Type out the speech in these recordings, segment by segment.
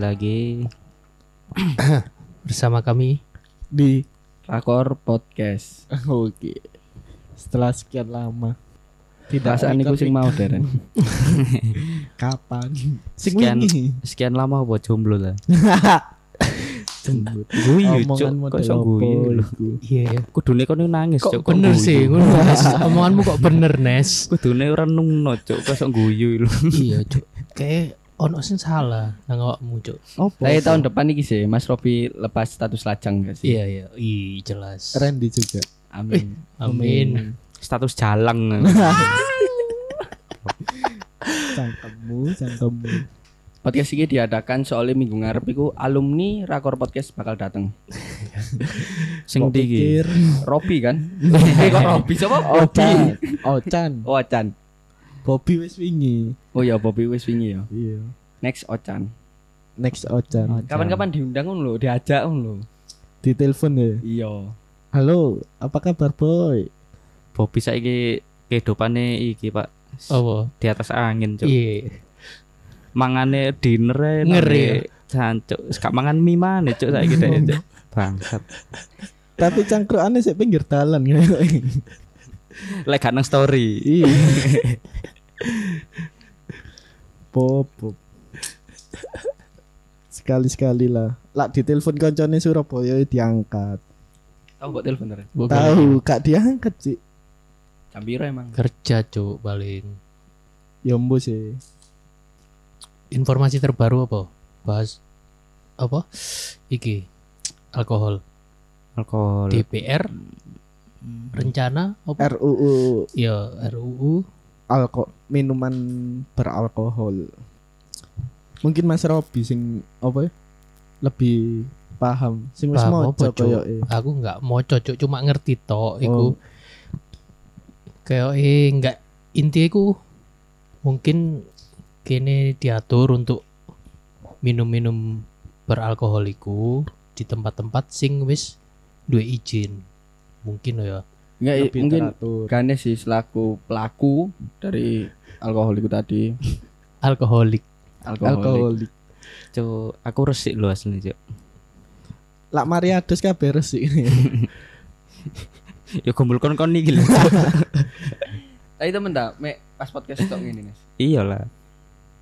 Kembali lagi bersama kami di Rakor Podcast. oke setelah sekian lama tidak Perasaan niku sing record- mau deren. kapan Sekian- Sekian lama apa jomblo lah. Guyu, Cuk. Kok iso apa guyu? iya Kudune kono nangis, Cuk. bener sih ngono Nes. omonganmu kok bener Nes Kudune ora nungno, Cuk. Kok iso guyu lho. iya cuk kayak ono sing salah nang awakmu cuk Apa? Tapi tahun depan iki sih Mas Robi lepas status lajang gak sih? iya iya iya jelas Randy juga Amin. amin Status jalang. cangkemmu cangkemmu Podcast ini diadakan soalnya minggu ngarep iku alumni Rakor Podcast bakal dateng. Sing ndi Robi kan? Eh kok Robi sapa? Ocan Ocan Oh, Ocan. Bobby wis wingi Oh ya Bobby wis wingi ya. iya Next Ocan. next Ocan Kapan-kapan diundang lho, diajak lho. di telepon ya Iya. halo apa kabar boy Bobby saiki kehidupane iki, Pak. apa Di atas angin, Cuk. iya Mangane dinner Ngeri, Cancuk, gak mangan mie maneh, Cuk, saiki Cuk. Bangsat. tapi cangkrukane sik pinggir dalan Lek gak nang story. iya pop pop sekali-sekali lah. Lah di telepon koncone Surabaya diangkat. Tahu kok telepon tahu gak diangkat sih Jam piro emang? kerja cuk paling ya mbok sih. Informasi terbaru apa? Bahas apa? Iki alkohol. Alkohol. DPR rencana apa? RUU ya RUU alko minuman beralkohol mungkin Mas Robi sing apa ya lebih paham sing wis Cuk? koyoke aku nggak mau cocok cuma ngerti tok iku Oh. kayak eh nggak inti iku mungkin kini diatur untuk minum-minum beralkohol iku di tempat-tempat sing wis duwe izin mungkin ya Enggak, mungkin. Ganes sih selaku pelaku dari alkohol itu tadi. alkoholik Alkoholik. alkoholik Cuk, aku resik lho asli, Cuk. lak mari adus kabeh resik Ya kumpul kon-kon iki lho. Tapi temen tak, mek pas podcast tok ngene, Nes. Iyalah.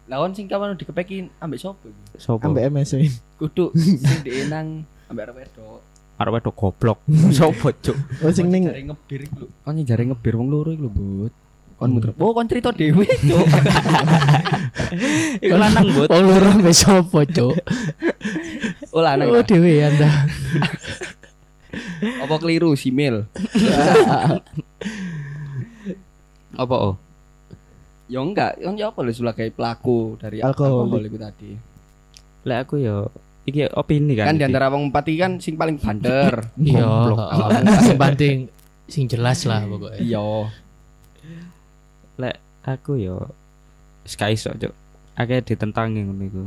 Lawan sing kawan dikepekin ambek sapa iki? Sopo? ambek MSN kudu sing dienang ambek arep wedok. Arep wedok goblok. Sopo, Cuk? oh sing ning ngebir iku lho. Kon jare ngebir wong loro iku lho, Bud. Kon muter. Oh, kon cerita dhewe, Cuk. Iku lanang, Bud. oh loro wis sapa cuk Oh, lanang. oh ta? dhewe anda Apa keliru simil? apa oh? Ya enggak, yang ya apa lho sebagai pelaku dari alkohol itu tadi. Lek aku ya iki opini kan. Kan di antara wong empat iki kan sing paling banter. iya sing penting sing jelas lah pokoknya Iya. Lek aku ya sky iso, Cuk. Akeh ditentangi ngono iku.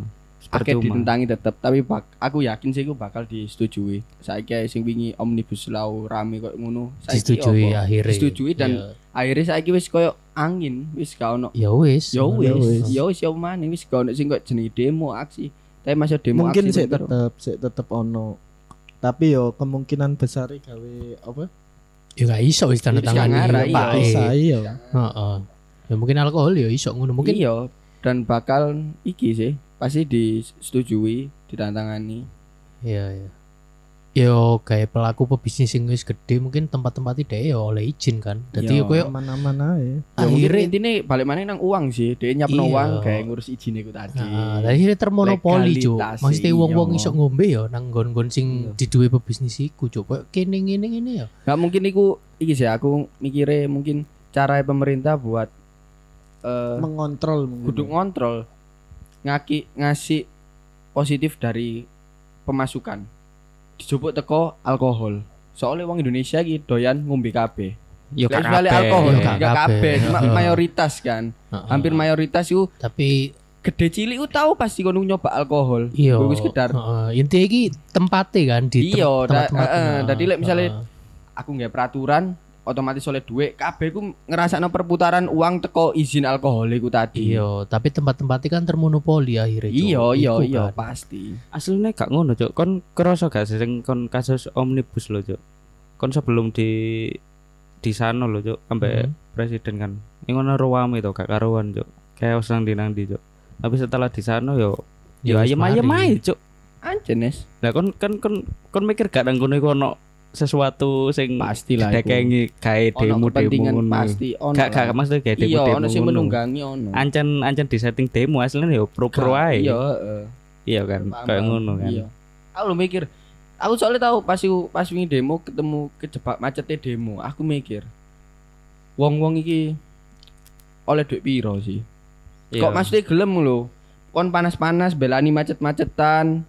Akeh ditentangi tetep, tapi bak aku yakin sih iku bakal disetujui. Saiki sing wingi omnibus law rame kok ngono. Saiki disetujui akhirnya Disetujui dan Iya. akhirnya saiki wis koyo angin, wis gak ono ya wis Ya wis, ya wis ya maneh wis gak ono sing kok jenenge demo aksi. Tapi masih demo mungkin aksi sih tetep sih tetep ono tapi yo kemungkinan besar gawe apa ya gak iso wis tanda tangan ngarah, iya. Pak bisa iya Heeh. Ya mungkin alkohol ya iso ngono mungkin iya dan bakal iki sih pasti disetujui ditantangani. Iya iya. Yo kayak pelaku pebisnis sing wis gede mungkin tempat-tempat ide ya oleh izin kan. Jadi Iya. yo koyo aman-aman aja Ya akhirnya intinya balik mana nang uang sih, dia nyapno Iya. uang kayak ngurus izin itu tadi. Nah, akhirnya termonopoli cuk. Legalitas, Maksudnya iya. wong-wong iso ngombe ya nang gon-gon sing Iya. diduwe pebisnis iku cuk. Koyo kene ngene ngene ya. Gak mungkin iku iki sih aku mikirnya mungkin cara pemerintah buat eh mengontrol kudu mungkin ngontrol. Ngaki ngasih positif dari pemasukan. Dijupuk teko alkohol. Soalnya wong Indonesia iki doyan ngombe kabeh. Yo gak kabeh. alkohol Yo gak kabeh. cuma mayoritas kan. Hampir mayoritas itu Tapi gede cilik ku tahu pasti kono nyoba alkohol. Iya. Wis sekedar Heeh. Intinya iki tempate kan di Iya, da- tempat-tempat. heeh, dadi lek misalnya heeh. aku nggak peraturan otomatis oleh duit kabeh ku ngerasakno perputaran uang teko izin alkohol iku tadi. Iya, tapi tempat-tempatnya kan termonopoli akhirnya. Iya, iya, iya, kan. pasti. Aslinya gak ngono, Cuk. Kon kerasa gak sih sing kon kasus omnibus lho, Cuk. Kon sebelum di di sana lho, Cuk, sampai Hmm. presiden kan. Yang ngono ruwame itu gak karuan, Cuk. Kayak nang di nang di, Cuk. Tapi setelah di sana yo Ya yo wis ayem-ayem mari. ae, Cuk. Anjenes. Lah kon kan kon kon mikir gak nang kono iku ono sesuatu sing Pasti lah dekengi demo-demo kepentingan ngono. pasti ono. Gak gak lah. maksudnya kayak Iya, demo-demo. ono sing menunggangi ono. Ancen ancen di setting demo aslinya yo pro-pro ae. Iya, heeh. Iya kan, kayak ngono kan. Iya. Aku lu mikir, aku soalnya tahu pas pas wingi demo ketemu kejebak macetnya demo, aku mikir. Wong-wong iki oleh duit piro sih? Iya. Kok maksudnya gelem lho? Kon panas-panas belani macet-macetan.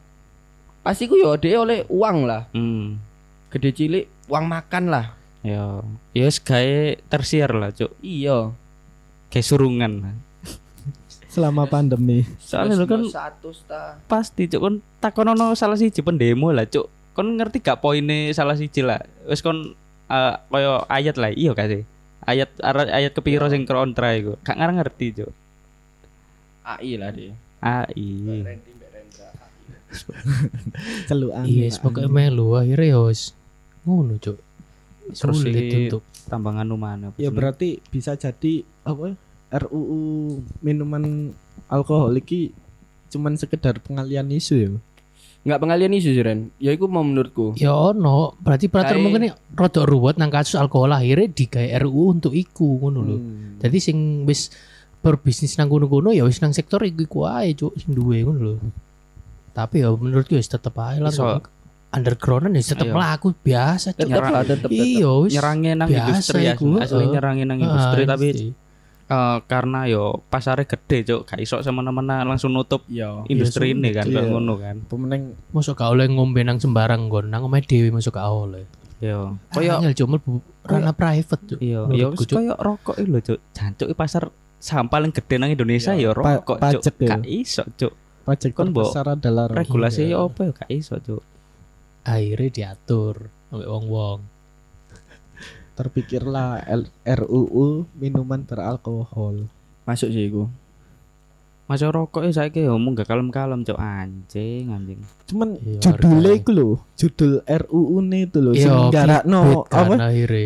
Pasti ku yo oleh uang lah. Hmm. Gede cilik uang makan lah. Ya, ya wis gawe tersier lah, Cuk. Iya. Kayak surungan. Selama pandemi. Soalnya lu kan satu pasti Cuk kon takon ono salah siji pendemo lah, Cuk. Kon ngerti gak poinnya salah siji lah. Wis kon eh koyo ayat lah, iya gak sih? Ayat ayat kepiro sing kontra iku. Gak ngarang ngerti, Cuk. AI lah deh. AI. Celukan. Iya, yes, pokoknya melu akhirnya ya wis ngono, Cuk. Terus Sulit untuk tambangan mana? Ya berarti bisa jadi apa? ya, RUU minuman alkohol iki cuman sekedar pengalian isu ya. Enggak pengalian isu sih Ren. Ya iku mau menurutku. Ya ono, berarti peraturan Kayak- mungkin rada ruwet nang kasus alkohol akhirnya digawe RUU untuk iku ngono lho. Hmm. Jadi sing wis berbisnis nang kono-kono ya wis nang sektor iku iku ae cuk sing duwe ngono lho. Tapi ya menurutku wis tetep ae lah. Iso. Undergroundan ya tetep Iya. mlaku biasa cuk. Tetep lah, tetep. tetep. Iya wis. nyerangnya nang biasa industri ya, asli nyerangnya nang Ah, industri tapi eh, karena yo pasarnya gede, Cuk. Gak iso semena-mena langsung nutup Iya. industri ini kan, Iya. ngono kan. Pemenang Masuk gak oleh ngombe nang sembarang gon, nang omahe dhewe masuk gak oleh. Yo. Kayak Koyo cuma mlebu ranah private. Iya, ya wis Cuk. koyo rokok iki lho, Cuk. Jancuk pasar saham paling gede nang Indonesia Pa- rokok, Cuk. pajak ya. Gak iso, Cuk. pajak terbesar adalah rokok. Regulasi apa ya gak iso, Cuk. Akhirnya diatur oleh wong-wong. Terpikirlah L- RUU minuman beralkohol. Masuk sih iku. Masa rokok ya saiki ya mung gak kalem-kalem, Cuk. Anjing, anjing. Cuman Iya, judulnya itu loh, judul RUU nih itu loh, Iya, sing nggarakno ribut kan apa akhirnya.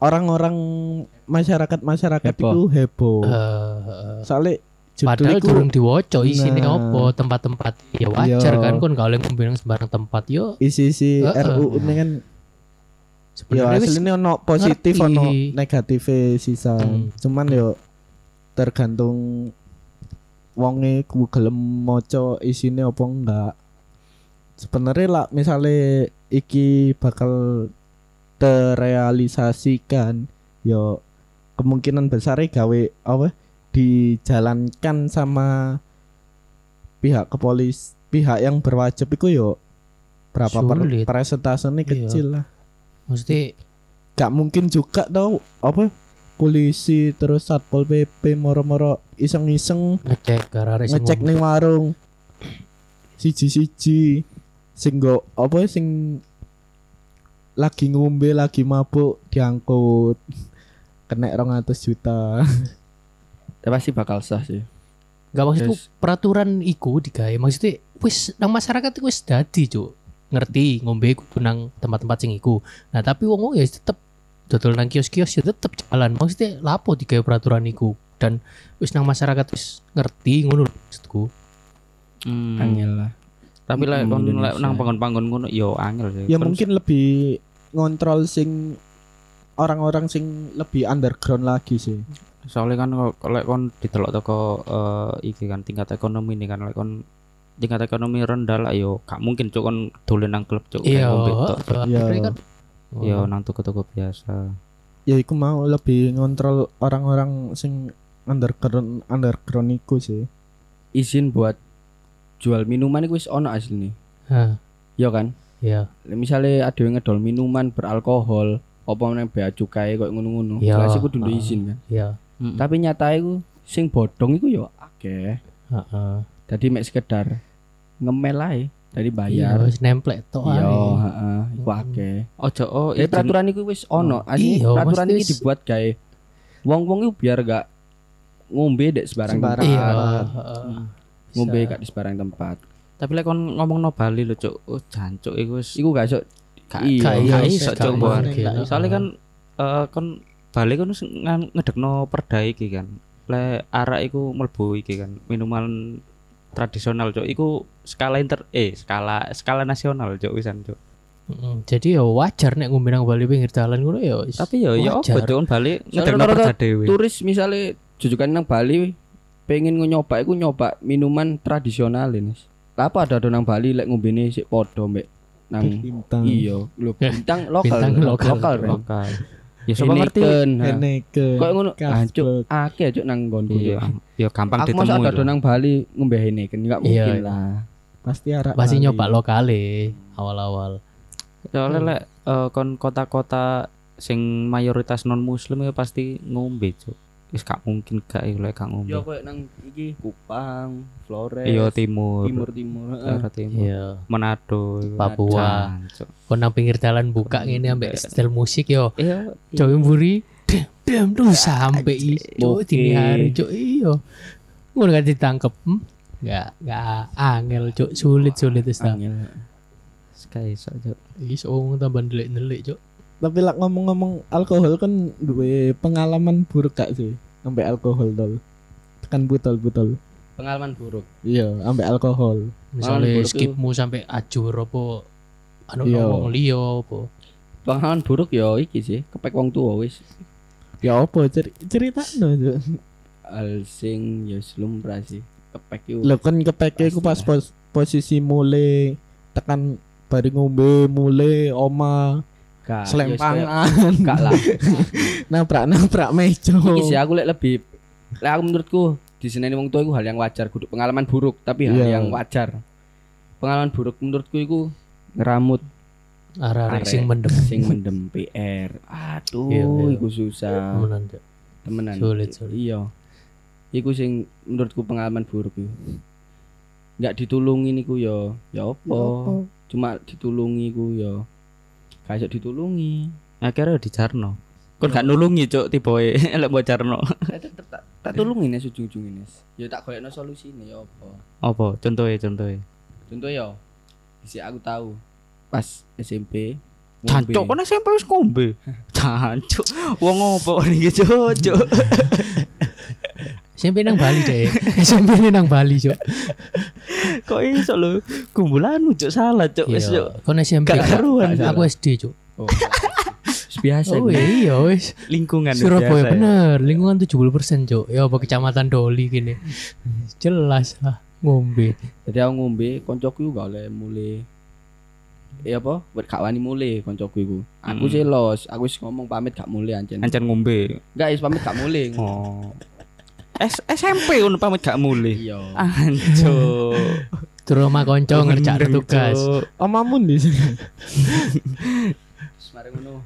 orang-orang masyarakat masyarakat Heboh. itu heboh. Eh, Soalnya judul Padahal iku durung diwoco isine Nah. opo tempat-tempat ya wajar Iya. kan kon gak oleh ngombe nang sembarang tempat yo isi-isi Heeh. RUU ini kan ya sebenarnya wis aslinya ono positif ngerti. ono negatif sisa. Hmm. Cuman yo tergantung wonge ku gelem maca isine apa enggak. Sebenarnya lah misalnya iki bakal terrealisasikan yo kemungkinan besar gawe apa dijalankan sama pihak kepolis pihak yang berwajib itu yo berapa per, Sulit. persentasenya Iya. kecil lah. Mesti gak mungkin juga tau apa polisi terus satpol pp moro-moro iseng-iseng ngecek gara ngecek ning warung. Siji-siji sing go apa sing lagi ngombe lagi mabuk diangkut. Kena 200 juta Ya pasti bakal sah sih. Gak maksudku Yes. peraturan iku digawe maksudnya wis nang masyarakat iku wis dadi cuk ngerti ngombe kudu nang tempat-tempat sing iku nah tapi wong wong ya tetep dodol nang kios-kios ya tetep jalan maksudnya lapo digawe peraturan iku dan wis nang masyarakat wis ngerti ngono maksudku Hmm. Angel lah. Tapi lek nang panggon-panggon ngono yo angel sih. ya Kon mungkin lebih ngontrol sing orang-orang sing lebih underground lagi sih soalnya kan lek kon didelok toko eh, iki kan tingkat ekonomi ini kan lek kon tingkat ekonomi rendah lah yo gak mungkin cuk kon dolen nang klub cuk iya. Iya. kan yo nang toko-toko biasa ya iku mau lebih ngontrol orang-orang sing underground underground iku sih Izin buat jual minuman itu wis ono asli nih. Hah, Ya kan? iya Misalnya ada yang ngedol minuman beralkohol, apa meneh bea cukai kok ngono-ngono. Iya. Jelas iku dudu Heeh. izin kan. iya Tapi nyata iku sing bodong iku ya akeh. heeh Dadi mek sekedar ngemel ae. Jadi Iya, bayar. wis nemplek tok Iya, ae. heeh, iku akeh. Ojo oh Jadi izin- peraturan iku wis ono. Asli Iya, peraturan iki dibuat gawe wong-wong iku biar gak ngombe dek sembarang Sembarang. tempat. Iya, heeh. Ngombe gak di sembarang tempat. Tapi lek kon ngomong no Bali lho, Cuk. Oh, jancuk iku wis Iku gak iso gak iya, gak iya, iso buat. Gila. Soalnya kan eh kon Bali kan ngan- ngedekno perda iki kan. Le arak iku mlebu iki kan minuman tradisional Cuk. Iku skala inter eh skala skala nasional Cuk wisan Cuk. Mm, Jadi ya wajar nek ngombe nang Bali pinggir dalan ngono ya. Tapi ya ya Cuk kon Bali ngedekno perda dhewe. turis misalnya jujukan nang Bali pengen nyoba iku nyoba minuman tradisional ini. Lah apa ada nang Bali lek ngombene sik padha mbek nang bintang iya lho bintang lokal Bintang lokal. lokal Ren. lokal. Ya sapa ngerti. Heineken Kok ngono hancur Carlsberg. akeh cuk nang nggonku Iya, Cuk. ya gampang Aku masa ditemu. ada nang Bali ngombe Heineken enggak Iya, mungkin iya. lah. pasti arak Pasti nyoba lokale awal-awal. Soalnya lek eh, kon kota-kota sing mayoritas non muslim ya pasti ngombe, Cuk. Wis gak mungkin gak ya lek gak ngombe. Yo koyo nang iki Kupang, Flores, Iya timur. timur timur. Daerah timur. Iya. Manado, iku. Papua. Kon nang pinggir dalan buka ngene ambek setel musik yo. Iya. Coy mburi. Dem dem tuh sampai iso Oke. dini hari cuk iyo. Ngono kan ditangkep. Hmm? Enggak, enggak angel cuk, sulit sulit wis ta. Angel. Sky iso, Cuk. Iso wong tambah ndelik-ndelik cuk. Tapi lah ngomong-ngomong alkohol kan duwe pengalaman buruk gak sih sampai alkohol tol tekan botol-botol Pengalaman buruk. iya sampai alkohol Misalnya skipmu sampai ajur apa anu Iya. ngomong liya apa. Pengalaman buruk yo iki sih, kepek wong tua wis. ya apa cer cerita no Al sing yo lumrah sih. Kepek yo. lo kan kepeke ku pas pos posisi mulai tekan bari ngombe mulai oma Gak, yo selempangan. Gak lah. nabrak nabrak meja. Iki sih aku lek lebih lek aku menurutku di sini wong tua itu hal yang wajar kudu pengalaman buruk tapi hal Iya. yang wajar. Pengalaman buruk menurutku itu ngeramut. Arek Arek. sing mendem. sing mendem PR aduh Iya, iya. iku susah. Temenan temenan. Sulit, sulit. iya. Iku sing menurutku pengalaman buruk itu nggak ditulungi niku yo ya apa? Cuma ditulungi ku yo iso ditulungi Akhirnya dijarno. Kon gak nulungi, Cuk, tiboe lek mbok jarno. tetep tak tak tulungi nih ujung-ujung ini ya tak golekno solusine ya apa Apa? Contohnya, contohnya. Contoh ya, isi aku tahu pas SMP. Jancuk kon SMP wis ngombe. Jancuk. Wong opo iki, Cuk? Cuk. SMP nang Bali deh. SMP ini nang Bali cuk. Kok iso lho? Kumpulanmu, Cuk, salah, Cuk. Wis, Cuk. Iya. Kon SMP. Gak Kak. karuan. Aku SD cuk. Oh. biasa Oh iya wis. Lingkungan Surabaya biasa ya. bener, lingkungan 70% cuk. Ya apa kecamatan Doli gini. Jelas lah ngombe. Jadi aku ngombe, koncoku gak oleh mulai. Ya apa? Buat gak wani mulai koncoku iku. Aku Hmm. sih los, aku wis ngomong pamit gak mulai ancen. Ancan ngombe. Enggak, pamit gak mulai. Oh. S SMP ngono pamit gak mulih. Iya. Anco. Terus sama konco ngerjakan tugas. omamun di sini Mari ngono.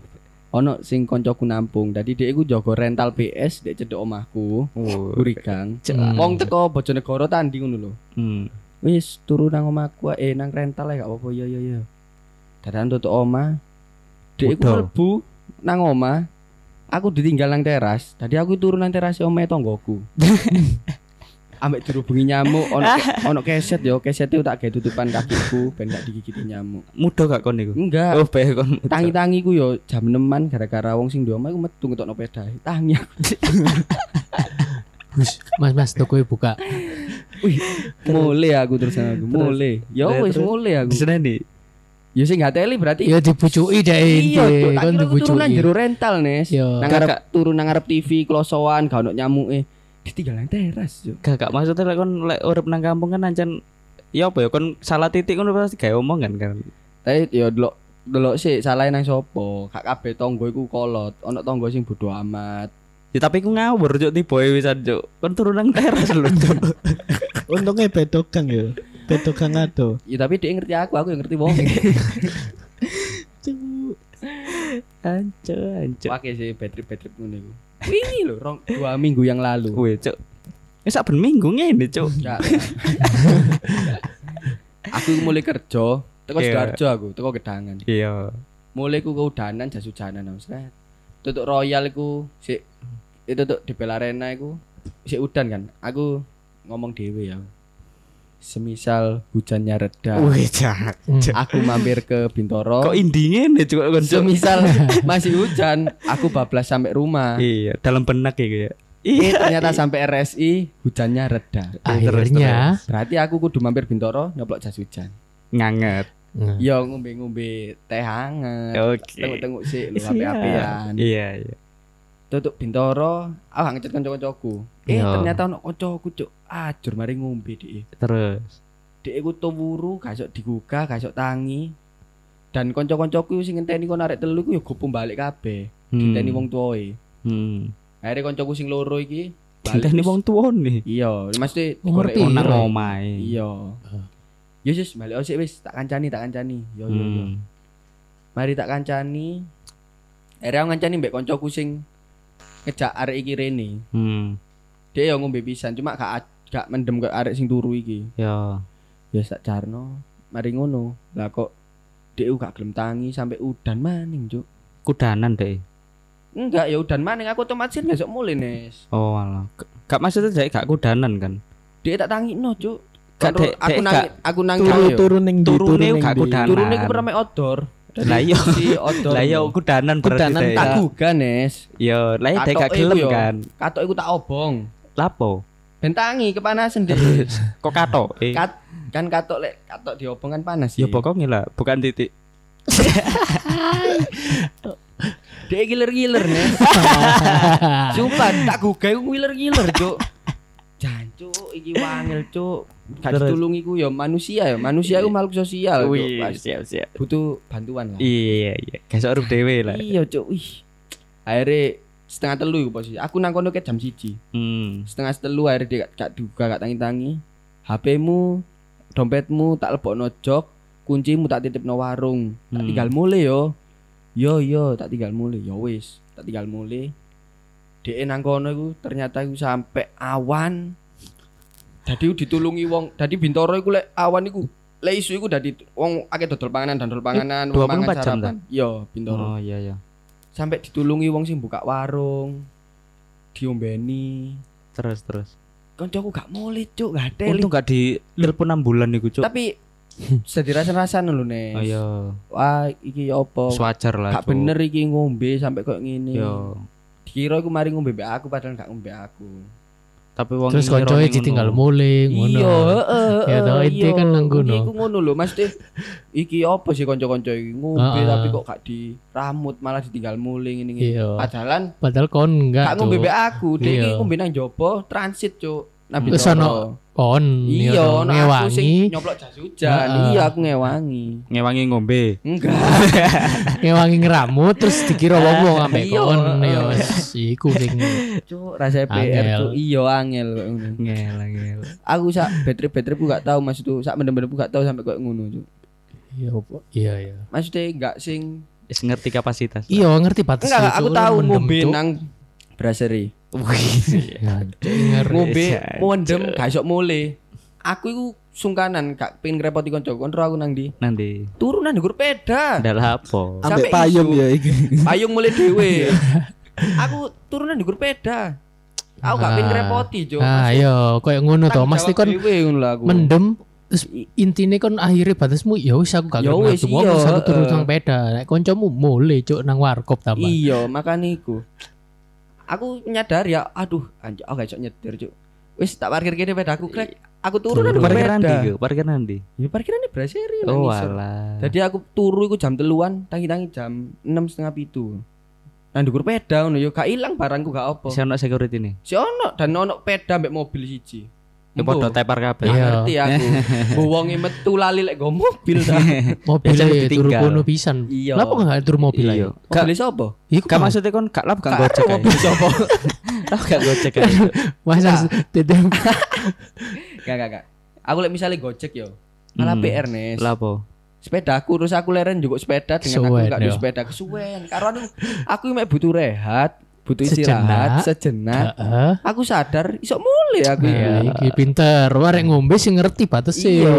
Ono sing koncoku nampung. Dadi dhek iku jaga rental PS dek cedek omahku. Oh. Burigang. Hmm. Wong teko Bojonegoro tandi ngono lho. Hmm. Wis turu nang omahku eh nang rental ae gak apa-apa ya ya ya. Dadan tutuk omah. Dek iku mlebu nang omah. Aku ditinggal nang teras. Dadi aku turu nang teras omahe tonggoku. Ambek dirubungi nyamuk, ono ono keset yo, kesete tak gawe tutupan kakiku ben gak digigiti nyamuk. Muda gak kon niku? Enggak, Oh, bae kon. muda. tangi-tangi ku yo jam 6 gara-gara wong sing di omah iku metu ngetokno pedahe. Tangi aku. Mas Mas toko buka. Wih, mulai aku terus aku. Mulai. Ya wis mulai aku. Di sana nih. Ya sing gak teli berarti Ya dibucuki deh Iya, Kon kira aku turunan jero rental, Nes. Iya. Nang ngarep turun nang ngarep TV klosowan gak ono nyamuke. Ditinggal nang teras, Cuk. Gak gak maksudnya lek kon lek urip nang kampung kan ancan ya apa ya kon salah titik kon pasti gawe omongan kan. Tapi ya delok delok sih salah nang sopo. Gak kabeh tonggo iku kolot. Ono tonggo sing bodo amat. Ya tapi ku ngawur cuk tiboe wisan cuk. Kon turun nang teras lho cuk. untungnya bedogang ya bedogang ado Ya tapi dia ngerti aku, aku yang ngerti wong. Anco anco. Pakai sih battery-battery ngono iku. Wingi lho, rong dua minggu yang lalu. Weh cuk. Wis sak ben minggu ngene cuk. Enggak. aku mulai kerja, teko Iya. Sidoarjo aku, teko Gedangan. Iya. Mulai ku keudanan jas hujanan aku sret. Tutuk Royal iku sik itu tuh di Bella Arena iku sik udan kan. Aku ngomong dhewe ya. Semisal hujannya reda, Wih, cak. Hmm. aku mampir ke Bintoro. Kok indingin ya cuk. Semisal masih hujan, aku bablas sampai rumah. Iya, dalam benak ya. Eh ternyata sampai RSI hujannya reda. Akhirnya Berarti aku kudu mampir Bintoro nyoplok jas hujan. nganget. Hmm. Ya ngombe-ngombe teh hangat. Oke. Tengok-tengok sih lu Siap. api-apian. Iya, iya. Tutup Bintoro, aku gak ngecet kanca-kancaku. Eh Iya. ternyata ono kancaku cuk ajur mari ngombe dhek. Terus. Dhek iku turu gak iso digugah, gak iso tangi. Dan kanca-kancaku sing ngenteni kon arek telu iku ya gopo balik kabeh. Dinteni wong tuae. Hmm. Akhirnya kancaku sing loro iki Dinteni wong tuwa nih. Iya, mesti wong Nang omahe. Iya. Ya wis balik sik wis tak kancani tak kancani. Yo yo yo. Hmm. Mari tak kancani. Akhirnya aku ngancani mbek koncoku sing ngejak arek iki rene. Hmm. Dia yo ngombe pisan cuma gak gak mendem ke arek sing turu iki. Ya. Ya sak jarno. Mari ngono. Lah kok dia gak gelem tangi sampai udan maning, Cuk. Kudanan deh. Enggak, ya udan maning aku otomatis gak iso mulai, Nes. Oh, alah. Gak maksudnya saya gak kudanan kan. Dia tak tangi no, Cuk. Gak, Dek, aku nangis, aku nangis. Turu turu ning turu ning gak kudanan. Aku pernah mek outdoor. Lah iya. Si outdoor. Lah iya kudanan berarti Kudanan tak gugah, Nes. Ya, lah iya Dek gak gelem yo. kan. Katok iku tak obong. Lapo? Ben tangi kepanasan deh. Kok kato? Eh. Kat, kan katok lek katok diobong kan panas Ya sih. pokoknya lah, bukan titik. Dia giler-giler nih. Sumpah tak gugah iku giler-giler, Cuk. Jancuk iki wangil, Cuk. Gak ditulungi ku ya manusia ya. Manusia iku makhluk sosial. Wih, siap siap. Butuh bantuan lah. Iya iya, gak iso urip dhewe lah. Iya, Cuk. Wih. Akhirnya setengah telu iku posisi. Aku nang kono jam siji. Hmm. Setengah telu akhirnya dia gak, duga gak tangi-tangi. HP-mu, dompetmu tak lebokno jok, kuncimu tak titipno warung. Tak Hmm. tinggal mulai yo. Yo yo, tak tinggal mulai. Yo wis, tak tinggal mulai. Dek nang kono iku ternyata iku sampai awan. Dadi ditulungi wong, dadi Bintoro iku lek awan iku lek isu iku dadi wong akeh dodol panganan, dodol panganan, wong 24 mangan jam sarapan. Yo, Bintoro. Oh iya iya. Sampai ditulungi wong sing buka warung. Diombeni. Terus terus. Koncoku gak mulai, Cuk, gak teli. Untung gak di telepon ambulan iku, Cuk. Tapi sedih rasa-rasan lho, Nes. Oh iya. Wah, iki opo? Wajar lah. Gak bener iki ngombe sampai kok ngene. Yo. Dikira iku mari ngombe aku padahal gak ngombe aku. Tapi wong Terus koncoe ditinggal ngono. mulai ngono. Iya, heeh. Ya heeh, inti iya. kan nang kono. Iku ngono lho, Mas Teh. Iki opo sih kanca-kanca iki ngombe tapi kok gak diramut malah ditinggal mulai ngene ngene. Iya. Padahal Padahal kon enggak. gak ngombe aku, dia iki Iya. ngombe nang jopo transit, Cuk. Nabi Terus ono kon Iya, sing ngewangi, nyoplok jas hujan. Heeh. Iya, aku ngewangi. ngewangi ngombe. Enggak. ngewangi ngeramut terus dikira wong ambek Iya, kon ya wis iku sing Cuk, rasa PR, Angel. Cuk. Iya, angel kok ngono. Ngel ngel. Aku sak battery-battery ku gak tahu maksud tuh, sak mendem-mendem ku gak tahu sampai kok ngono, Cuk. iya iya iya. Maksudnya enggak sing Wis ngerti kapasitas. Iya ngerti batas Enggak, aku tahu ngombe nang brasserie. Ya, Cuk, ngeri. Ngombe Iya, mondem gak iso mule. Aku iku sungkanan gak pengen ngerepoti kanca kontrol aku nang ndi. Nanti. Turunan di sepeda. Adalah apa? Sampai payung ya iki. Payung mulai dhewe. aku turunan di sepeda. Aku gak pengen Ah. ngerepoti, Cuk. Ah iya koyo ngono to. Mesti kon ngono lah aku. mendem terus intine kon akhirnya batasmu ya wis aku gak Ya wis, ngadu wong, iya, aku turun nang peda nek kancamu mulai cuk nang warkop tambah Iya, makanya iku. Aku nyadar ya, aduh, anjir, aku gak nyetir, Cuk. Wis tak parkir kene pedaku krek. Aku turun Turun. nang Parkir nanti. Parkir nanti. Ya parkiran ini braseri Oh alah. Jadi aku turu iku jam teluan, tangi-tangi jam enam setengah pitu. Nah ndukur peda ngono yo gak ilang barangku gak apa. Si ono security nih. Si ono dan ono peda mbek mobil siji. Ya padha tepar kabeh. Iya. ngerti aku. Wonge metu lali lek go mobil ta. mobil Ya, jangan turu kono pisan Iya. Kenapa gak turu mobil Iya. ayo Gak Mobil sapa? iku gak maksudnya kon gak lap gak Gak gocek ero mobil sapa? Lap gak gocek masa tetep Gak gak gak. Aku lek misalnya gojek yo. Malah Hmm. PR Nes. Lah apa? sepeda aku terus aku leren juga sepeda dengan aku gak ada yo. sepeda kesuwen karo aku aku mek butuh rehat butuh Sejenak. istirahat sejenak. Heeh. Aku sadar iso mulai aku Iya, ya. iki pinter. Warek ngombe sing ngerti batese. Iya.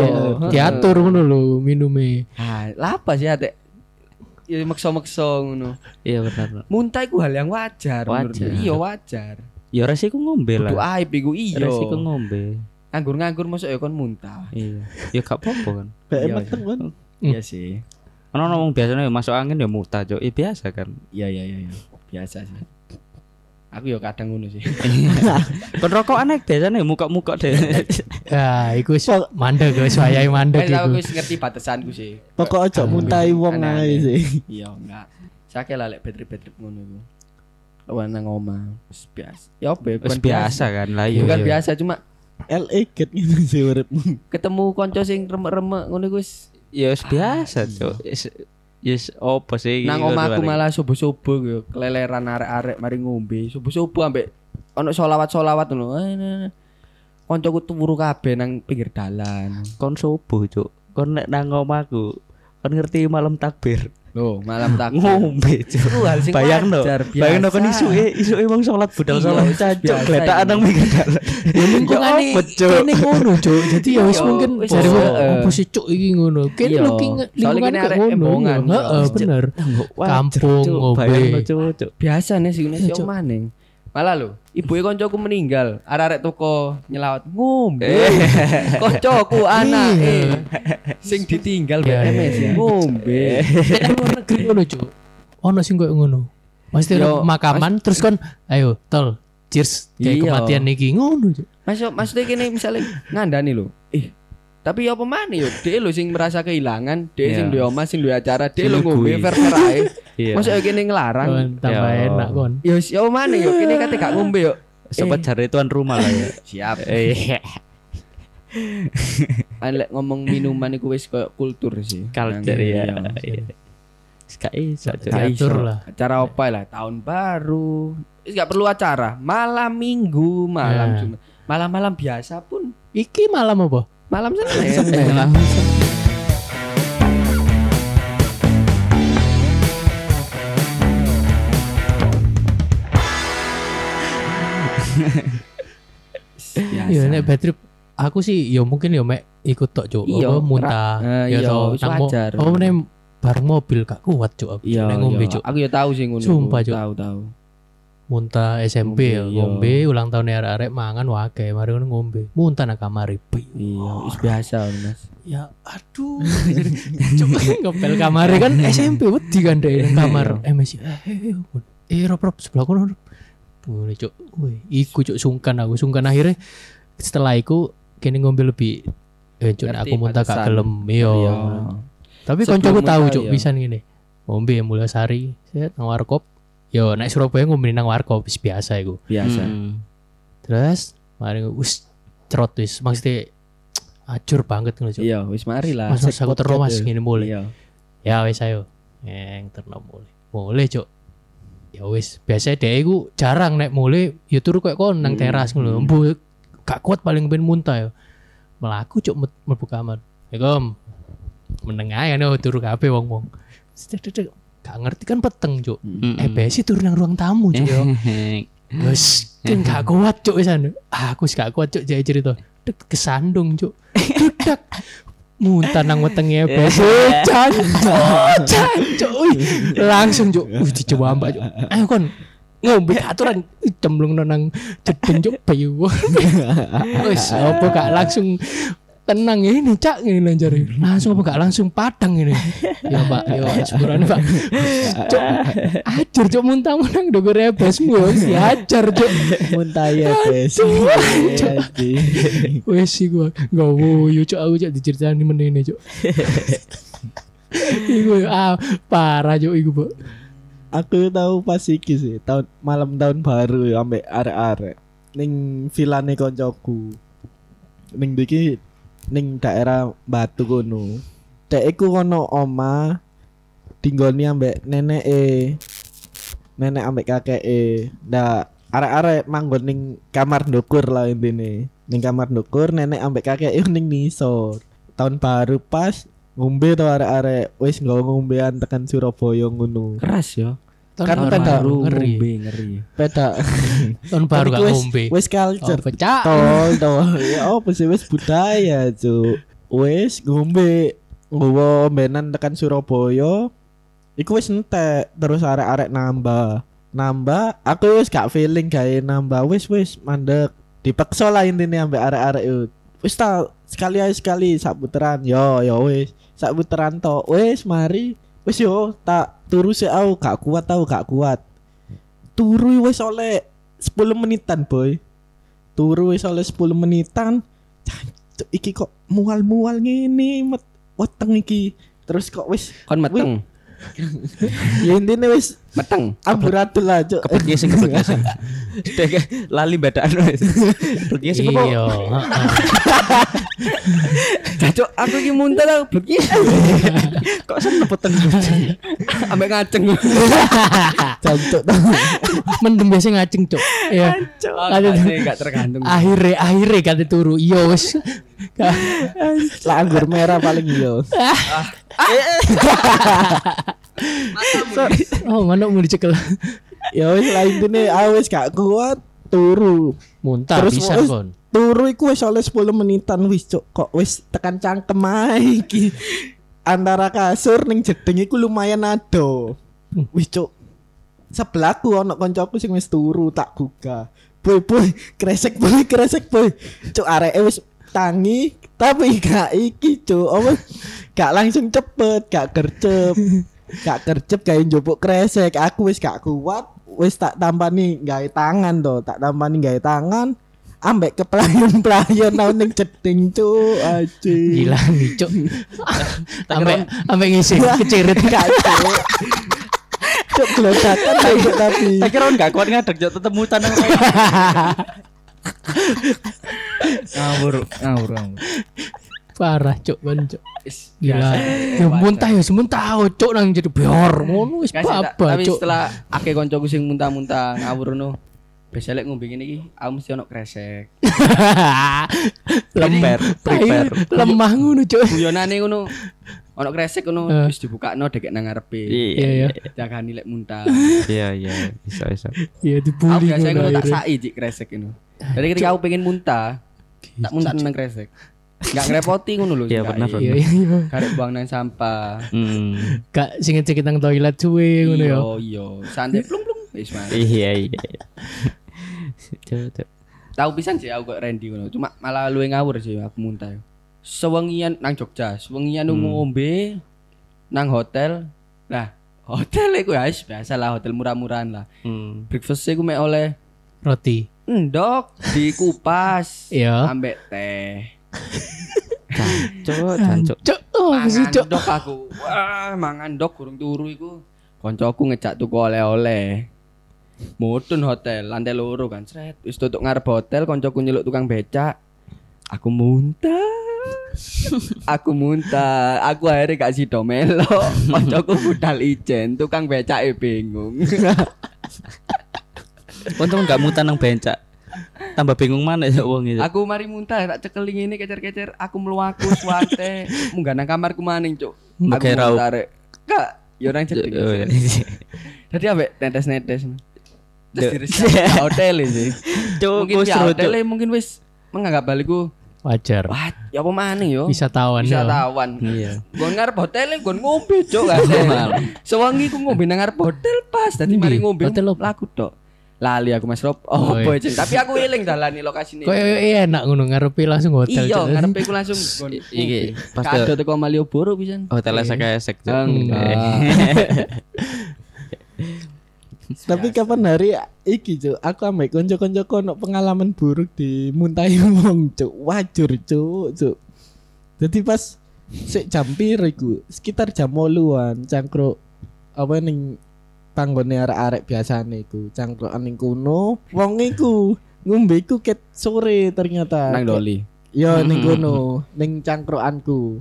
Diatur ngono lho minume. Ah, lah apa sih ate? Ya maksa-maksa ngono. Iya benar. Muntah iku hal yang wajar. Wajar. Iya wajar. Ya resiko ngombe Kudu lah. aib iku iya. Resiko ngombe. Nganggur-nganggur masuk ya kon muntah. Iya. Ya gak apa-apa kan. Iya, meteng kan. Iya sih. Ono ngomong biasanya masuk angin ya muntah, Cuk. Ya biasa kan. Iya iya iya. iya. Biasa sih. Aku ya kadang ngono sih. Kon rokok aneh biasanya muka-muka deh. Ya, iku wis mandek wis wayahe mandek Kayak aku iku. wis ngerti batasanku sih. Pokok aja muntahi wong ae sih. Iya enggak. Sakit lah lek betrip-betrip ngono iku. Lawan nang omah. Wis biasa. Ya apa ya? Wis bukan biasa kan lah iya. Bukan iya. biasa cuma LA get gitu sih uripmu. ketemu konco sing remek-remek ngono iku wis Ya wis biasa, Cuk. Yes, opo sih nang omahku malah subuh-subuh yo keleleran arek-arek mari ngombe. Subuh-subuh ambek ono solawat-solawat ngono. Eh, nah, nah. Koncoku turu kabeh nang pinggir dalan. kon subuh, Cuk. Kon nek nang omahku kon ngerti malam takbir. Loh, malam takbir. Ngombe, hal sing Bayangno, wajar, bayangno kon biasa. isuke isuke wong salat budal Iya, salat biasa cancuk gletak nang pinggir dalan. Ya lingkungane apa, Cuk? kene ngono, Cuk. Jadi ya wis Iya, mungkin wis, jare heeh. opo sih Cuk iki ngono. Kene Iya. looking Soalnya lingkungan kene kayak arek ngono. iya. Heeh, bener. Kampung, ngombe. Biasa nih sih Iya, Malah lho, ibu koncoku meninggal, arek-arek toko nyelawat ngombe. Eh. Koncoku anake sing ditinggal Iya, iya, BMS iya. ngombe. Nek luar negeri ngono, Cuk. Ono sing koyo ngono. Mesti Yo, makaman terus kon ayo tol cheers kayak Iya. kematian niki ngono, Cuk. Masuk maksudnya kene misalnya ngandani lho. Eh, tapi ya apa mana yo? Dia lho sing merasa kehilangan, dia sing Iya. duwe omah, sing duwe acara, dia lho ngombe nyugui. fair-fair ae. Iya. Masuk ya kene ngelarang. Kon tambah Ya. enak kon. Yo ya apa mana yo? Kene kate gak ngombe yo. Sempat cari tuan rumah lah ya. Siap. Eh, Kan lek ngomong minuman iku wis koyo kultur sih. culture ya. Iya. Iya. Gak Diatur lah. Acara apa lah? Tahun baru. Wis gak perlu acara. Malam minggu, malam. Jumat. Malam-malam biasa pun Iki malam apa? Malam Senin. Malam. Biasa. Iya nek bad trip aku sih ya mungkin ya mek ikut tok cuk Iya, apa muntah eh, ya iya, mo- wajar. apa meneh bareng mobil gak kuat cuk aku Iya, nek ngombe cuk Aku ya tahu sih ngono. Sumpah, Cuk. Tahu tahu. Muntah SMP ya Ngombe, iya. ulang tahun arek-arek mangan wae mari ngono ngombe muntah nang kamar ibu Iya, wis biasa Mas. ya aduh cuk ngepel kamar kan SMP wedi kan deh kamar MS eh eh, eh rop rop sebelah kono Rop. Boleh cuk Wih, iku cuk sungkan aku sungkan akhirnya setelah iku kene ngombe lebih eh Ngerti aku muntah gak gelem iya Iya. Tapi koncoku tahu ya. bisa ngene. Ngombe mulai sari, set nang warkop. Yo nek Surabaya ngombe nang warkop wis biasa iku. Biasa. Hmm. Terus mari wis cerot wis maksudnya acur banget ngono. Iya, wis mari lah. Mas mas aku terus mas ngene mulai. Iya. Ya wis ayo. Yang terno mulai. Mulai cuk. Ya wis, biasa deh iku jarang nek mulai ya turu koyo kon nang Hmm, teras ngono. hmm. Embu gak kuat paling ben muntah ya. Melaku cuk mlebu kamar. Assalamualaikum. Meneng ae nih turu kabeh wong-wong. Sedek. Gak ngerti kan peteng cuk. Mm-mm. Eh besi turu nang ruang tamu cuk yo. Wes kan gak kuat cuk wis anu. Ah, Aku gak kuat cuk jadi cerita. Dek kesandung cuk. Dudak. Muntah nang wetenge besi. Cancuk. Cuk. Wih, Langsung cuk. Wih dicoba mbak cuk. Ayo kon ngombe aturan cemplung nang jedeng cuk bayu. Wis apa gak langsung tenang ini cak ini lanjari langsung apa gak langsung padang ini. Ya pak. Ya seburan pak. Cok ajar cok muntah muntah udah gue rebesmu ya ajar cok Muntah ya bes. wes sih gue gak wuyu cok aku cok diceritain di menene cok Iku ah parah cok iku pak. Aku tahu pas iki sih, tahun malam tahun baru ya ambek arek-arek. Ning vilane koncoku. Ning iki ning daerah Batu kono. Dek iku kono oma tinggoni ambek neneke. Nenek ambek kakeke. Ndak arek-arek manggon ning kamar ndukur lah intine. Ning kamar ndukur nenek ambek kakeke ning nisor. Tahun baru pas ngombe to arek-arek wis nggawa ngombean tekan Surabaya ngono. Keras ya. Tahun Kan baru, peda ngeri. ngombe ngeri. Peda. Tahun baru gak ngombe. Wis culture. Oh, pecah. Tol tol. Ya apa sih wis budaya, Cuk. Wis ngombe nggawa ombenan tekan Surabaya. Iku wis entek terus arek-arek nambah. Nambah, aku wis gak feeling gawe nambah. Wis wis mandek. Dipaksa lah intine ambek arek-arek itu. Wis ta sekali aja sekali sak puteran. Yo yo wis. Sak puteran tok. Wis mari. Wis yo tak turu sih aku gak kuat tau gak kuat. Turu wis oleh 10 menitan, boy. Turu wis oleh 10 menitan. Iki kok mual-mual ngene, met weteng iki. Terus kok wis Kon meteng, ya intine wis meteng. amburadul. Kebet gesing kebet gesing. Dek lali badan wis. Apa? Iya. heeh. Cacuk, aku iki muntah lah, bleki. Kok seneng peteng. Ambek ngaceng. Jancuk. Mendem biasa ngaceng, Cuk. Iya. Aduh. Gak tergantung. Akhirnya akhirnya kate turu. Iya wis. Lah anggur merah paling iya. Oh, mana mau dicekel. Ya wis lah intine aku wis gak kuat turu. Muntah Terus bisa kon. Turu iku wis oleh 10 menitan wis cuk kok wis tekan cangkem ae iki. Antara kasur ning jedeng iku lumayan ado. Wis cuk. Sebelahku ono koncoku sing wis turu tak buka. Boy boy kresek boy kresek boy. Cuk areke wis tangi tapi gak iki cuk apa gak langsung cepet gak gercep gak gercep kayak njupuk kresek. Aku wis gak kuat wis tak tampani gawe tangan to tak tampani gawe tangan. Ambek keplayon-playon nang ning jeding cuk. Aji. Gila nih, Cuk. Sampai sampai ngisi kecirit. gak cuk. Cuk gelodakan aja tapi Tak kira enggak kuat ngadeg jok tetep mutan nang Ngawur, ngawur, ngawur. Parah, Cuk, kon, Cuk. Gila. Ya muntah ya sementara, Cuk, nang jadi biar ngono wis apa, tapi Cuk. setelah akeh koncoku sing muntah-muntah ngawur no. Biasa lek ngombe ngene iki, aku mesti ono kresek. Lemper, prepare. lemah ngono, Cuk. Guyonane ngono. Ono kresek ngono Eh. wis dibukakno dekek nang ngarepe. Iya, iya. Jagani lek muntah. Iya iya bisa bisa. Iya Aku dibully biasa ngono. ngono tak sai cik kresek itu. Jadi ketika aku pengen muntah, tak muntah nang kresek. Enggak ngerepoti ngono lho. Iya, bener, Iya, iya, iya. Karek buang nang sampah. Hmm. Gak sing ngecek nang toilet suwe ngono ya. Iya, iya. Santai plung plung wis mari. Iya iya. Tahu pisan sih aku kok Randy ngono. Cuma malah luwe ngawur sih aku muntah. Sewengian nang Jogja, sewengian Hmm. ngombe nang hotel. Nah, hotel iku ya wis biasa lah hotel murah-murahan lah. Hmm. Breakfast iku mek oleh Roti. endok dikupas Iya. ambek teh. Cuk, jancuk. Cuk, oh Mangan dok aku. Wah, mangan dok kurung turu iku. Koncoku ngejak tuku oleh-oleh. Mudun hotel, lantai loro kan. Sret, wis tutuk ngarep hotel, koncoku nyeluk tukang becak. Aku muntah. aku muntah. Aku akhirnya gak sido melo. Koncoku budal ijen, tukang becake bingung. Untung enggak mutan nang bencak. Tambah bingung mana ya wong itu. aku mari muntah tak cekeling ini kecer-kecer, aku mluwaku suwante, munggah nang kamarku maning, Cuk. Aku muntah rek. Kak, yo nang jeding. Oh, iya. Jadi ambek netes-netes. Terus diresik hotel sih. Cuk, Mungkin seru, hotel mungkin wis menganggap baliku Wajar. wah ya apa maneh yo. Wisatawan Bisa ya. tawan. Iya. Gon ngarep hotel gon ngombe cuk gak Sewangi ku ngombe nang ngarep hotel pas dadi Endi? mari ngombe laku tok. Lali aku Mas Rob. Oh, Oh, iya. boy, Tapi aku eling dalani lokasine. Kok enak ngono ngarepe langsung hotel. Iya, Cuk. ngarepe ku langsung. Iki pas Kado ke teko Malioboro pisan. hotel esek-esek. Cuk. Enggak. tapi kapan hari iki cuk aku ambek konco-konco ono pengalaman buruk di muntahi wong cuk wajur cuk cuk jadi pas sik jam piro iku sekitar jam 8-an cangkruk apa ning panggone arek-arek biasane iku. Cangkrukan ning kuno wong iku ngombe iku ket sore ternyata. Nang Doli. Yo ning kono ning cangkrukanku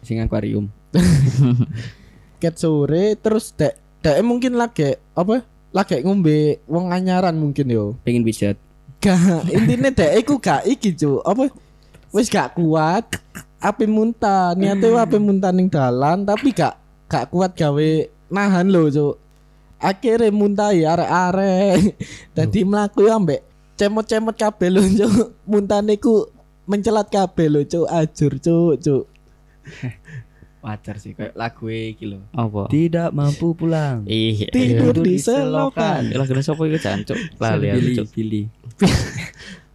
sing akuarium. ket sore terus dek dek mungkin lagi apa lagi ngombe wong anyaran mungkin yo. Pengen pijat. gak intine dek iku gak iki cu apa? Wis gak kuat ape muntah. Niate wae ape muntah ning dalan tapi gak gak kuat gawe nahan lho cu akhirnya muntahi arek-arek. Dadi mlaku yo ambek cemot-cemot kabeh lho cuk. Muntane ku mencelat kabeh lho cuk, ajur cuk, cuk. Wajar sih kayak lagu iki lho. Apa? Tidak mampu pulang. Iya. Tidur di selokan. Lagu sapa iku jancuk? Lali aku cuk. Billy.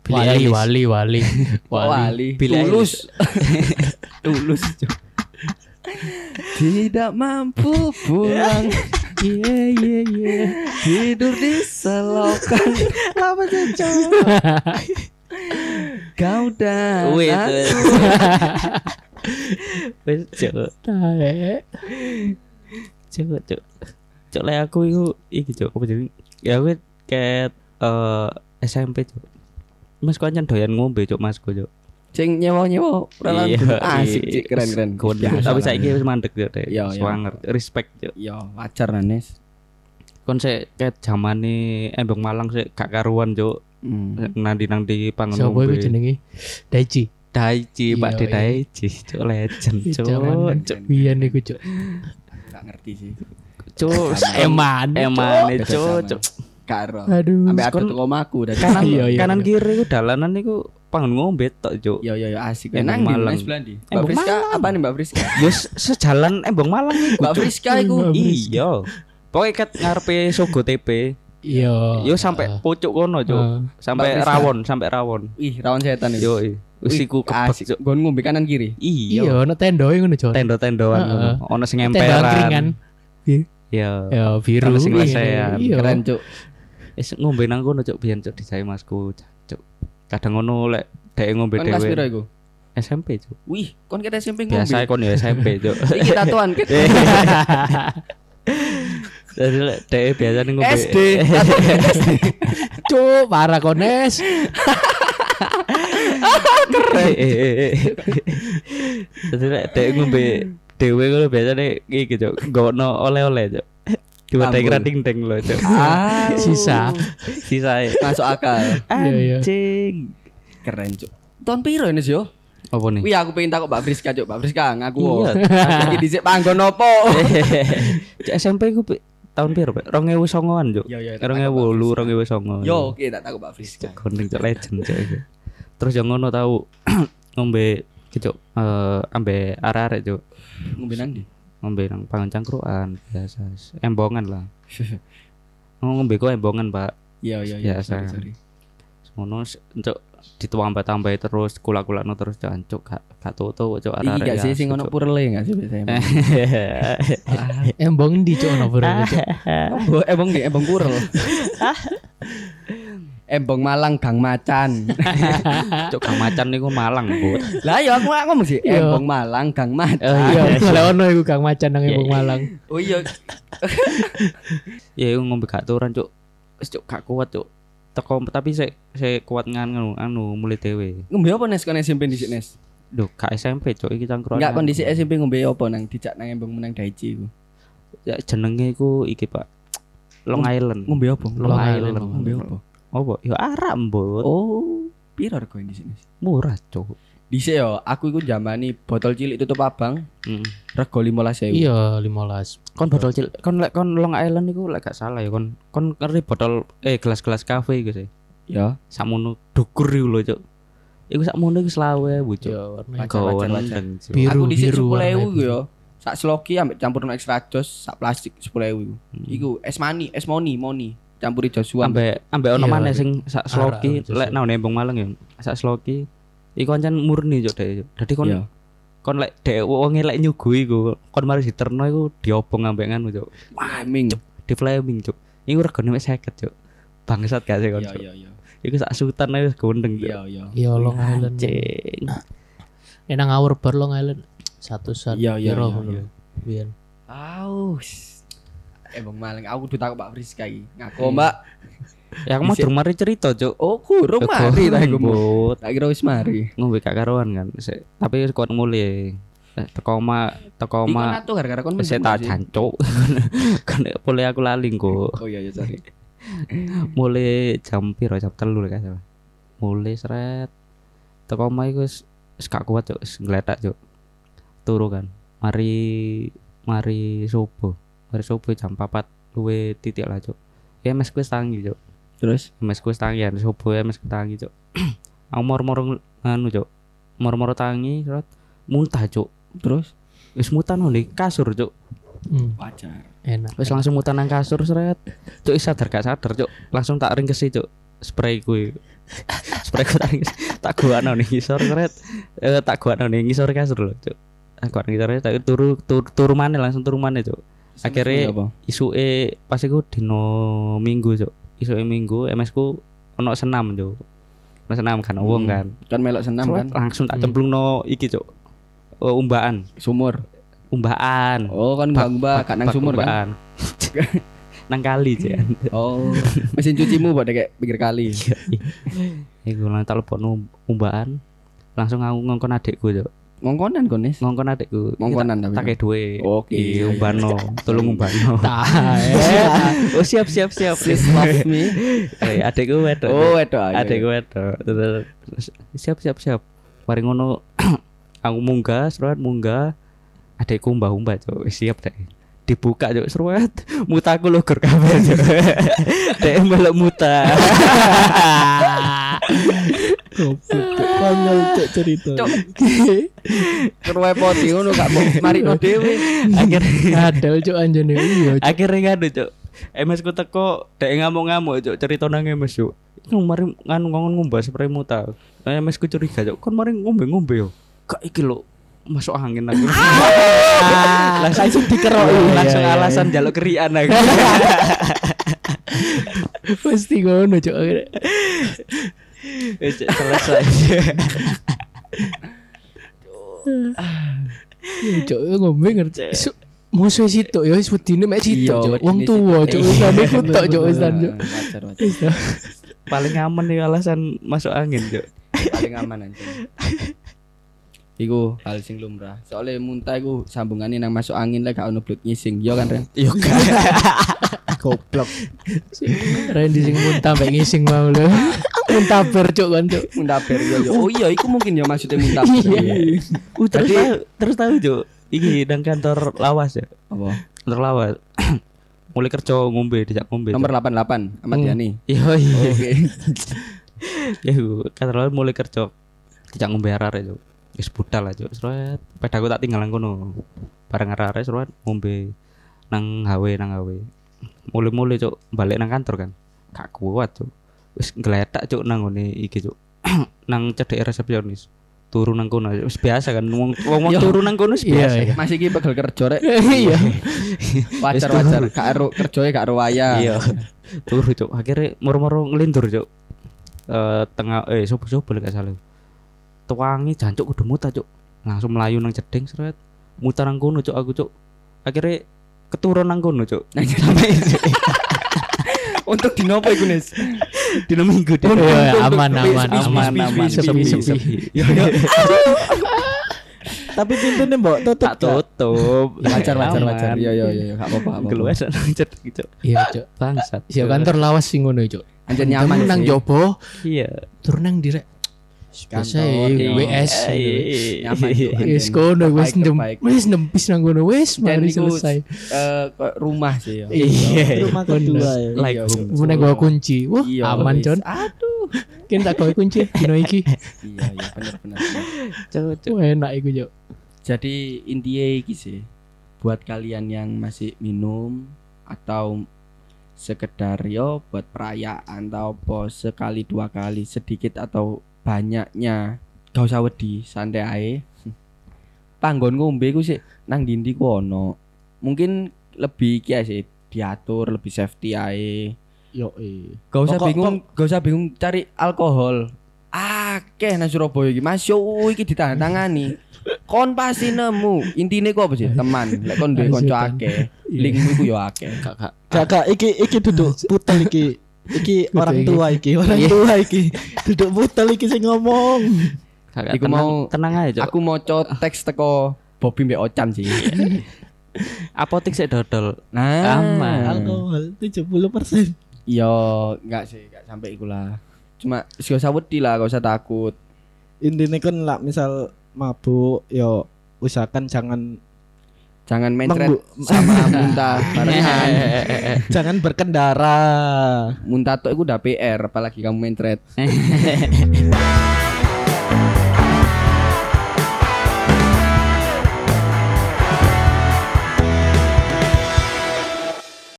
Billie Wali, wali, wali, Tulus. Tulus. Cuk. Tidak mampu pulang. Iya iya iya. Tidur di selokan. Apa cuk? Kau dan Wait. aku. Wis cuk. Tae. Cuk cuk. Cuk le aku iku iki cuk apa jeneng? Ya aku ket eh SMP cuk. Mas ancen doyan ngombe cuk masku cuk. Cing nyewa-nyewa prelan Iya, asik iya. cik keren keren. Gondeng. Biasa Tapi saiki wis mandek cuk deh. Iya, iya. Swanger. Respect cuk. Yo wajar Nanes. Kon sik ket zamane Embong Malang sik gak karuan cuk. Hmm. Nanti nang di pangan Sopo iku ngombe. jenenge? Daichi. Daichi, Pak Iya, De iya. Daichi, cuk legend cuk. Zaman Cuk. biyen iku, Cuk. Gak ngerti sih. Cuk, Eman. cuk, zaman. cuk. Karo. Aduh. Sampai ada Kon- tuh omaku dari Kanan Iya, iya, kanan iya. kiri ku dalanan iku pangan ngombe tok cuk. Yo yo yo asik. Embong Nang di Malang. Mbak Friska apa nih Mbak Friska? Wis sejalan Embong Malang iku. Mbak. Friska iku. Iya. Pokoknya ket ngarepe Sogo TP. Iya. Yo sampai pucuk kono cuk. Heeh. Sampai rawon, sampai rawon. Ih, rawan setan itu. Yo, wis Wih, iku kebek asik. cuk. Gon ngombe kanan kiri. Iya, Iya. ono tendo ngono, Cuk. Tendo-tendoan Heeh. ngono. Ono sing emperan. angkringan. Iya. Ya, biru. Ono sing Iya, lesehan. Iya. Keren cuk. Wis ngombe nang kono cuk biyen cuk dijae masku cuk. Kadang ngono lek dhek ngombe Kon kelas piro dhewe. iku? SMP cuk. Wih, kon kita SMP ngombe. Biasa kon ya SMP cuk. Iki tatuan ket. Jadi lek dhek biasa ngombe SD. Cuk, parah kones. Eh. Jadi lek dhek ngombe dhewe ngono biasane iki cuk, gono oleh-oleh cuk. Diwadahi Ampun. krating deng lho cuk. Ah, Sisa. Sisae. masuk akal. Iya, iya. Anjing. Keren cuk. Tahun piro ini sih yo? Apa nih? Wih, aku pengen takut Mbak Friska cuk. Mbak Friska ngaku. Iya. Lagi dhisik panggon opo? Cuk, SMP ku tahun piro, Pak? 2009-an, Cuk. Yo yo. tak takut 2008, Mbak Friska. 2009. Yo, oke tak takut Mbak Friska. Gondeng cuk legend cuk. Terus yang ngono tau ngombe cuk eh ambe arek-arek cuk. Ngombe nang ndi? Ngombe nang pangan cangkruan biasa. Embongan lah. Oh, ngombe kok embongan, Pak. Iya iya iya. Biasa. Sorry sorry. Ngono cuk ditambah-tambahi terus kulak-kulakno terus jancuk gak gak toto Iki arek-arek. gak sih ya, sing ono cuk. purele gak sih biasanya? Embong di Cuk ono. Embo embong di embong purel. Embong Malang Gang Macan. Cuk Gang Macan niku Malang, Bu. Lah ya aku ngomong sih Iya. Embong Malang Gang Macan. Iya, kalau ono iku Kang Macan nang Iya, Embong iya. Malang. Oh iya. Ya iku ngombe gak turan cuk. Wis cuk gak kuat cuk. Teko tapi saya saya kuat nganu anu mulai dewe. Ngombe apa Nes kon SMP di sini Nes? Duh, gak SMP cuk iki cangkruan. Enggak kondisi SMP ngombe apa nang dijak nang embong menang Daichi iku. Ya jenenge iku iki, Pak. Long Island. Ngombe apa? Long Island. Ngombe apa? Apa? Ya arak, Mbut. Oh, piro rego di sini? Murah, cuk. Dhisik yo, aku iku jamani botol cilik tutup abang Heeh. rego 15.000. Iya, 15. Kon botol cilik, kon lek kon Long Island iku lek gak salah ya kon kon ngerti botol eh gelas-gelas kafe iku sih. Ya. Sakmono dukur iku lho, cuk. Iku sakmono iku selawe, Bu, cuk. Iya, warna. Biru, aku dhisik biru 10.000 warna iku biru. yo. Sak sloki ambek campur extra jos, sak plastik 10.000 iku. Hmm. Iku es mani, es moni, moni. Campuri Joshua. ambek ambek ono Iya, maneh sing sak sloki lek nang Nembong Malang ya sak sloki iku ancen murni cuk dek dadi kon Iya. kon lek dek wong lek nyugui iku kon mari diterno iku diobong ambek nganu cuk Flaming. di flaming cuk iku regane wis 50 cuk bangsat gak sih kon Iya iya iya. iku sak sultan ae wis gondeng Iya iya. Iya, Long Island. cing nang ngawur bar Long Island. Satu saat. Iya, iya. Biyen. Aus. Embong Malang aku kudu takut Pak Friska iki. Ngaku, Mbak. ya aku mau durung mari cerita cuk Oh, kurung mari ta iku. Tak kira wis mari. ngombe gak karuan kan tapi wis kuat mulai Eh, teko oma teko Iku oma nato gara-gara kon Wis tak jancuk. kan boleh aku lali kok. Oh iya iya sorry. Mulai jam piro jam telu lek salah. Mulai seret. Teko omah iku wis wis gak kuat cuk, wis ngletak cuk. Turu kan. Mari mari subuh. Mari subuh jam 4 luwe titik lah cuk. Ya mes kuwi tangi cuk. Terus? Mes tangi ya sobo ya mes kuwi tangi cuk. Aku moro-moro anu cuk. Moro-moro tangi terus muntah cuk. Terus? Wis muntah nang di kasur cuk. Hmm, wajar. enak. wis langsung muntah nang kasur seret. Cuk is sadar gak sadar cuk. Langsung tak ringkesi cuk spray kuwi. Spray ku tak ringkes tak gua ning ngisor seret. Eh, tak gua ning ngisor kasur lho cuk. Aku nang ngisor tak turu turu, turu maneh langsung turu maneh cuk Akhirnya- apa? isuke pas iku dino minggu cuk isuke minggu MS ku ono senam cuk ono senam kan wong Hmm. kan Kan melok senam Seret, kan langsung tak Hmm. cemplungno iki cuk Oh, umbaan sumur. umbaan Oh kan mbak mbak gak nang sumur kan. umbaan. nang kali cuk Oh mesin cucimu buat kayak pinggir kali. iku lang telepon umbaan langsung aku ngongkon adikku cuk Ngongkonan konis. ngongkon adikku. Ngongkonan tapi. tak kayak duwe. Oke, iya iya, iya. umbano tolong umbano oh siap siap siap. Please love me. Eh, adikku wedok. Oh ada gue wedok. Terus, siap siap siap. Mari ngono. Aku munggah seruat munggah. Adekku mbah umbah cok Wis siap deh dibuka cok seruat. Mutaku logur kabeh cok dek melok muta Konyol cek cerita. Cuk. Keruwe poti ngono gak mau marino dhewe. akhir Adel cuk anjene iya cuk. akhirnya ngadu cok MS ku teko dek ngamuk-ngamuk cok cerita nang MS cok Nang mari nganu ngongon ngumbah spray muta Nah, MS ku curiga cok kon mari ngombe-ngombe yo gak iki lho masuk angin aku langsung dikeroki. langsung Iya, iya, alasan jaluk kerian aku Pasti ngono cuk. Selesai Iya cuk ngombe ngerti. Su- Musuh situ ya wis wedine mek situ Iya, Wong tuwa situ. cuk wis ane ku tok cuk wis tan cuk. Wajar wajar. Wis dah. paling aman nih alasan masuk angin cok Paling aman anjing. Iku hal sing lumrah. Soalnya muntah iku sambungane nang masuk angin lek gak ono blut ngising. Yo kan Ren. iya kan Goblok. Randy sing muntah mek ngising mau lho. Muntah ber cuk kan cuk. Muntah ber yo yo. Oh iya iku mungkin ya maksudnya muntah. Iya. uh, terus Jadi- tahu terus tahu cok ini nang kantor lawas ya Apa? kantor lawas mulai kerja ngombe dijak ngombe Nomor 88 Ahmad Hmm. Yani. iya iya Oke. ya kantor lawas mulai kerja dijak ngombe arare cok wis budal lah cok seret pedaku tak tinggal nang kono bareng arare seret ngombe nang HW nang HW mulai-mulai cok balik nang kantor kan gak kuat cok wis ngeletak cok nang ngene iki cok nang cedek resepsionis turun nang kono wis biasa kan wong wong Yo. turun nang kono wis Iya, biasa iya. Masih iki pegel kerja rek. Iya. Wajar wajar. Gak ero kerjanya gak ero waya. iya turu cok akhirnya moro-moro ngelindur cok Eh tengah eh sopo sopo gak salah tuangi jancuk kudu muta cok langsung melayu nang jeding seret mutar nang kono cok aku cok akhirnya keturun nang kono cok sampai Untuk dinopo iku Nis? Dino minggu deh Iya, aman aman aman aman sepi, sepi. Tapi pintunya mbok tutup tak tutup Wajar wajar wajar. Iya iya iya gak apa-apa. gak apa-apa. keluar nang jeding cok Iya cuk. bangsat Iya kantor lawas sing ngono cuk. Anjir nyaman nang jopo iya turun nang direk. Biasa ya, iya. WS. Nyaman tuh, anjir. Wis kono wis Terbaik, nem terbaik. wis nempis nang kono wis mari selesai. Eh, rumah sih ya. Iya. Rumah kedua ya. Like Iya. Mune gua kunci. Wah, Iya, aman. Con. Aduh. Kin tak gawe kunci dino iki. Iya iya bener bener. enak iku cuk. Jadi intinya iki sih buat kalian yang masih minum atau sekedar yo buat perayaan atau apa sekali dua kali sedikit atau banyaknya. Gak usah wedi santai ae. Panggon ngombe ku sih nang dindi ku ono. Mungkin lebih iki ae sih diatur lebih safety ae. Yo eh. gak usah Kok- kok- bingung gak usah bingung cari alkohol. Akeh nang Surabaya iki. Mas yo iki ditandatangani. Kon pasti nemu. Intine ku apa sih? Teman. Lek kon duwe kanca akeh linkmu iku yo akeh. Kak, kak. Gak gak. Iki iki duduk putel iki. Iki orang tua iki, orang Iya. tua iki. Duduk putel iki sing ngomong. Kak, Iku tenang, mau- tenang aja cok aku maca teks teko Bobby Mbak Ocan sih apotik sih dodol nah Aman. Alkohol 70%. yo enggak sih enggak sampai iku lah cuma gak usah wedi lah gak usah takut Intinya kan lah misal mabuk yo usahakan jangan Jangan mencret Menggu- sama muntah barengan. Jangan berkendara. muntah tuh itu udah PR apalagi kamu mencret.